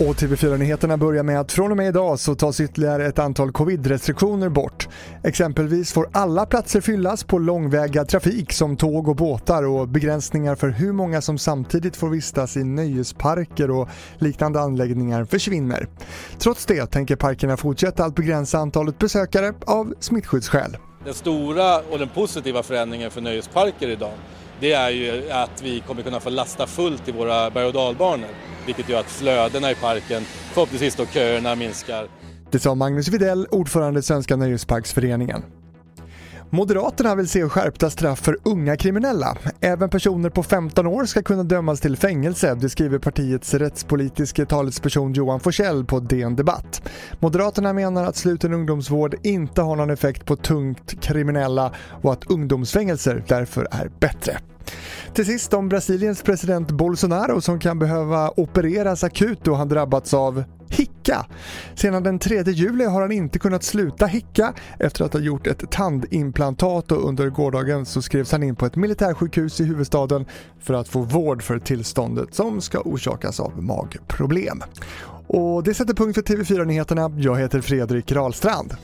Och TV4-nyheterna börjar med att från och med idag så tas ytterligare ett antal covid-restriktioner bort. Exempelvis får alla platser fyllas på långväga trafik som tåg och båtar och begränsningar för hur många som samtidigt får vistas i nöjesparker och liknande anläggningar försvinner. Trots det tänker parkerna fortsätta att begränsa antalet besökare av smittskyddsskäl. Den stora och den positiva förändringen för nöjesparker idag det är ju att vi kommer kunna få lasta fullt i våra berg och dalbanor. Vilket gör att flödena i parken, förhoppningsvis då köerna minskar. Det sa Magnus Videll, ordförande i Svenska Nöjesparksföreningen. Moderaterna vill se skärpta straff för unga kriminella. Även personer på 15 år ska kunna dömas till fängelse, det skriver partiets rättspolitiske talesperson Johan Forsell på DN Debatt. Moderaterna menar att sluten ungdomsvård inte har någon effekt på tungt kriminella och att ungdomsfängelser därför är bättre. Till sist om Brasiliens president Bolsonaro som kan behöva opereras akut då han drabbats av hicka. Sedan den 3 juli har han inte kunnat sluta hicka efter att ha gjort ett tandimplantat och under gårdagen så skrevs han in på ett militärsjukhus i huvudstaden för att få vård för tillståndet som ska orsakas av magproblem. Och det sätter punkt för TV4-nyheterna. Jag heter Fredrik Rahlstrand.